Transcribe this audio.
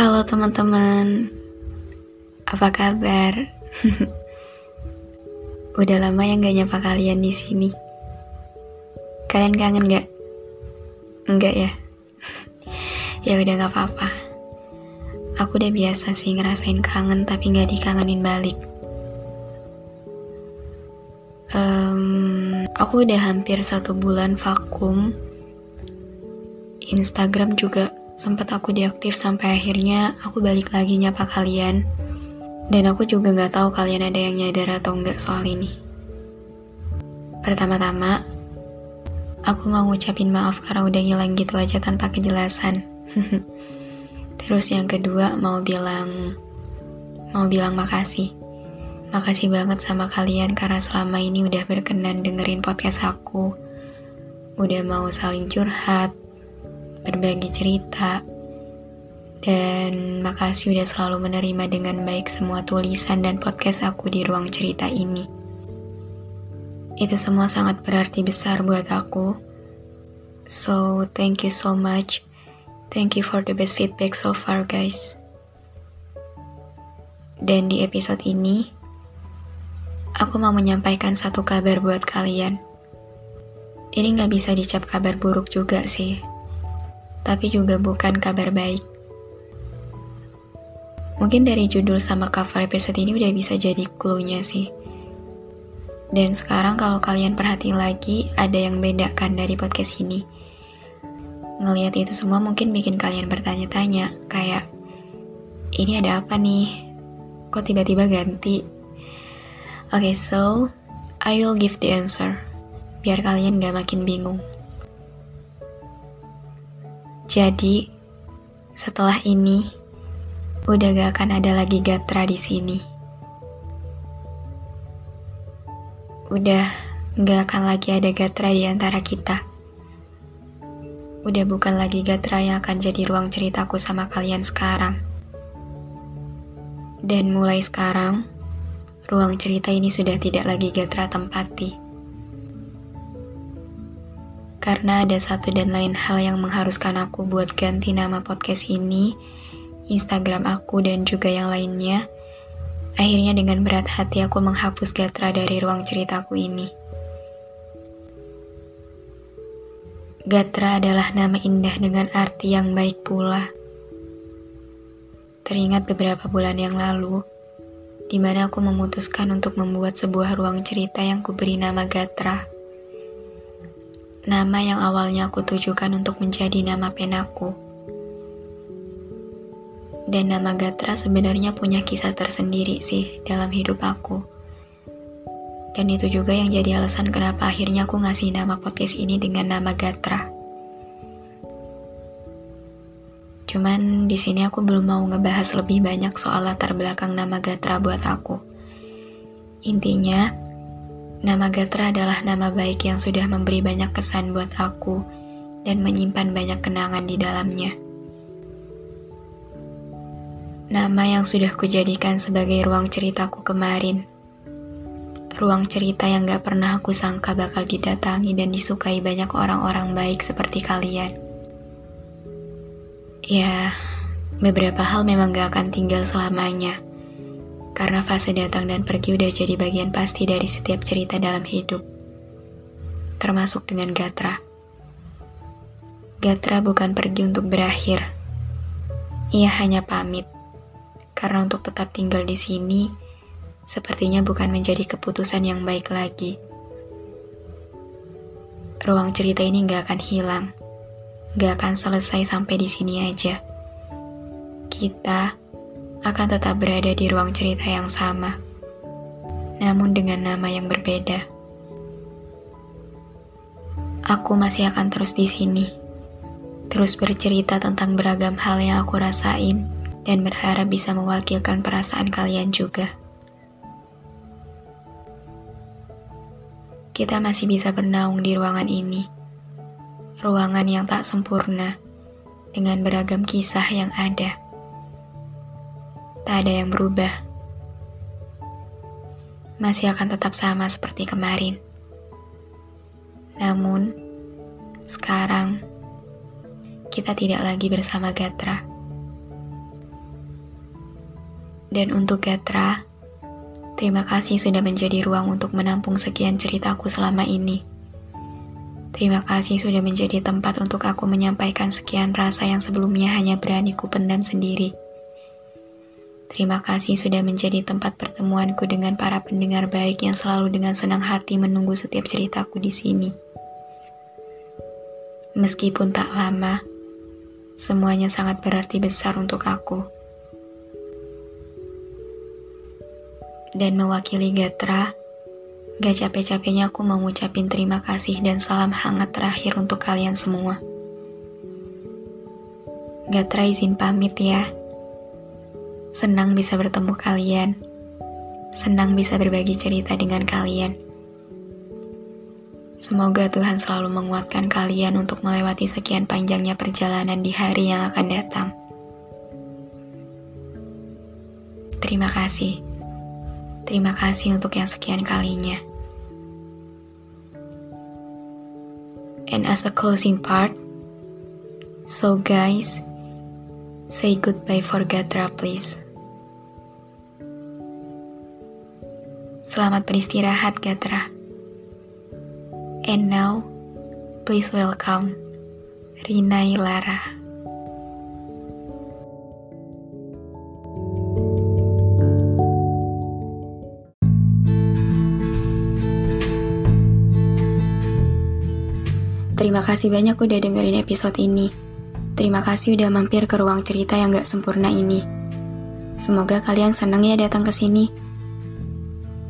Halo teman-teman, apa kabar? Udah lama ya gak nyapa kalian di sini. Kalian kangen gak? Enggak ya? ya udah gak apa-apa. Aku udah biasa sih ngerasain kangen tapi gak dikangenin balik. Em, aku udah hampir satu bulan vakum. Instagram juga sempat aku deaktif sampai akhirnya aku balik lagi nyapa kalian. Dan aku juga nggak tahu kalian ada yang nyadar atau nggak soal ini. Pertama-tama, aku mau ngucapin maaf karena udah ngilang gitu aja tanpa kejelasan. Terus yang kedua mau bilang mau bilang makasih. Makasih banget sama kalian karena selama ini udah berkenan dengerin podcast aku. Udah mau saling curhat, berbagi cerita, dan makasih udah selalu menerima dengan baik semua tulisan dan podcast aku di ruang cerita ini. Itu semua sangat berarti besar buat aku. So, thank you so much. Thank you for the best feedback so far, guys. Dan di episode ini, aku mau menyampaikan satu kabar buat kalian. Ini gak bisa dicap kabar buruk juga sih, tapi juga bukan kabar baik. Mungkin dari judul sama cover episode ini udah bisa jadi clue-nya sih. Dan sekarang kalau kalian perhatiin lagi, ada yang beda kan dari podcast ini. Ngeliat itu semua mungkin bikin kalian bertanya-tanya, kayak, ini ada apa nih? Kok tiba-tiba ganti? Oke, okay, so, I will give the answer. Biar kalian gak makin bingung. Jadi, setelah ini, udah gak akan ada lagi Gatra di sini. Udah gak akan lagi ada Gatra di antara kita. Udah bukan lagi Gatra yang akan jadi ruang ceritaku sama kalian sekarang. Dan mulai sekarang, ruang cerita ini sudah tidak lagi Gatra tempati karena ada satu dan lain hal yang mengharuskan aku buat ganti nama podcast ini, Instagram aku, dan juga yang lainnya. Akhirnya dengan berat hati aku menghapus Gatra dari ruang ceritaku ini. Gatra adalah nama indah dengan arti yang baik pula. Teringat beberapa bulan yang lalu, di mana aku memutuskan untuk membuat sebuah ruang cerita yang kuberi nama Gatra nama yang awalnya aku tujukan untuk menjadi nama penaku. Dan nama Gatra sebenarnya punya kisah tersendiri sih dalam hidup aku. Dan itu juga yang jadi alasan kenapa akhirnya aku ngasih nama podcast ini dengan nama Gatra. Cuman di sini aku belum mau ngebahas lebih banyak soal latar belakang nama Gatra buat aku. Intinya, Nama Gatra adalah nama baik yang sudah memberi banyak kesan buat aku dan menyimpan banyak kenangan di dalamnya. Nama yang sudah kujadikan sebagai ruang ceritaku kemarin. Ruang cerita yang gak pernah aku sangka bakal didatangi dan disukai banyak orang-orang baik seperti kalian. Ya, beberapa hal memang gak akan tinggal selamanya karena fase datang dan pergi udah jadi bagian pasti dari setiap cerita dalam hidup, termasuk dengan Gatra. Gatra bukan pergi untuk berakhir, ia hanya pamit, karena untuk tetap tinggal di sini sepertinya bukan menjadi keputusan yang baik lagi. Ruang cerita ini gak akan hilang, gak akan selesai sampai di sini aja. Kita akan tetap berada di ruang cerita yang sama. namun dengan nama yang berbeda. Aku masih akan terus di sini, terus bercerita tentang beragam hal yang aku rasain, dan berharap bisa mewakilkan perasaan kalian juga. Kita masih bisa bernaung di ruangan ini, ruangan yang tak sempurna, dengan beragam kisah yang ada. Tak ada yang berubah. Masih akan tetap sama seperti kemarin. Namun, sekarang kita tidak lagi bersama Gatra. Dan untuk Gatra, terima kasih sudah menjadi ruang untuk menampung sekian ceritaku selama ini. Terima kasih sudah menjadi tempat untuk aku menyampaikan sekian rasa yang sebelumnya hanya berani kupendam sendiri. Terima kasih sudah menjadi tempat pertemuanku dengan para pendengar baik yang selalu dengan senang hati menunggu setiap ceritaku di sini. Meskipun tak lama, semuanya sangat berarti besar untuk aku. Dan mewakili Gatra, Gak capek-capeknya aku mau ngucapin terima kasih dan salam hangat terakhir untuk kalian semua. Gatra izin pamit ya. Senang bisa bertemu kalian. Senang bisa berbagi cerita dengan kalian. Semoga Tuhan selalu menguatkan kalian untuk melewati sekian panjangnya perjalanan di hari yang akan datang. Terima kasih. Terima kasih untuk yang sekian kalinya. And as a closing part, so guys, say goodbye for Gatra please. Selamat beristirahat Gatra. And now, please welcome Rina Lara. Terima kasih banyak udah dengerin episode ini. Terima kasih udah mampir ke ruang cerita yang gak sempurna ini. Semoga kalian senang ya datang ke sini.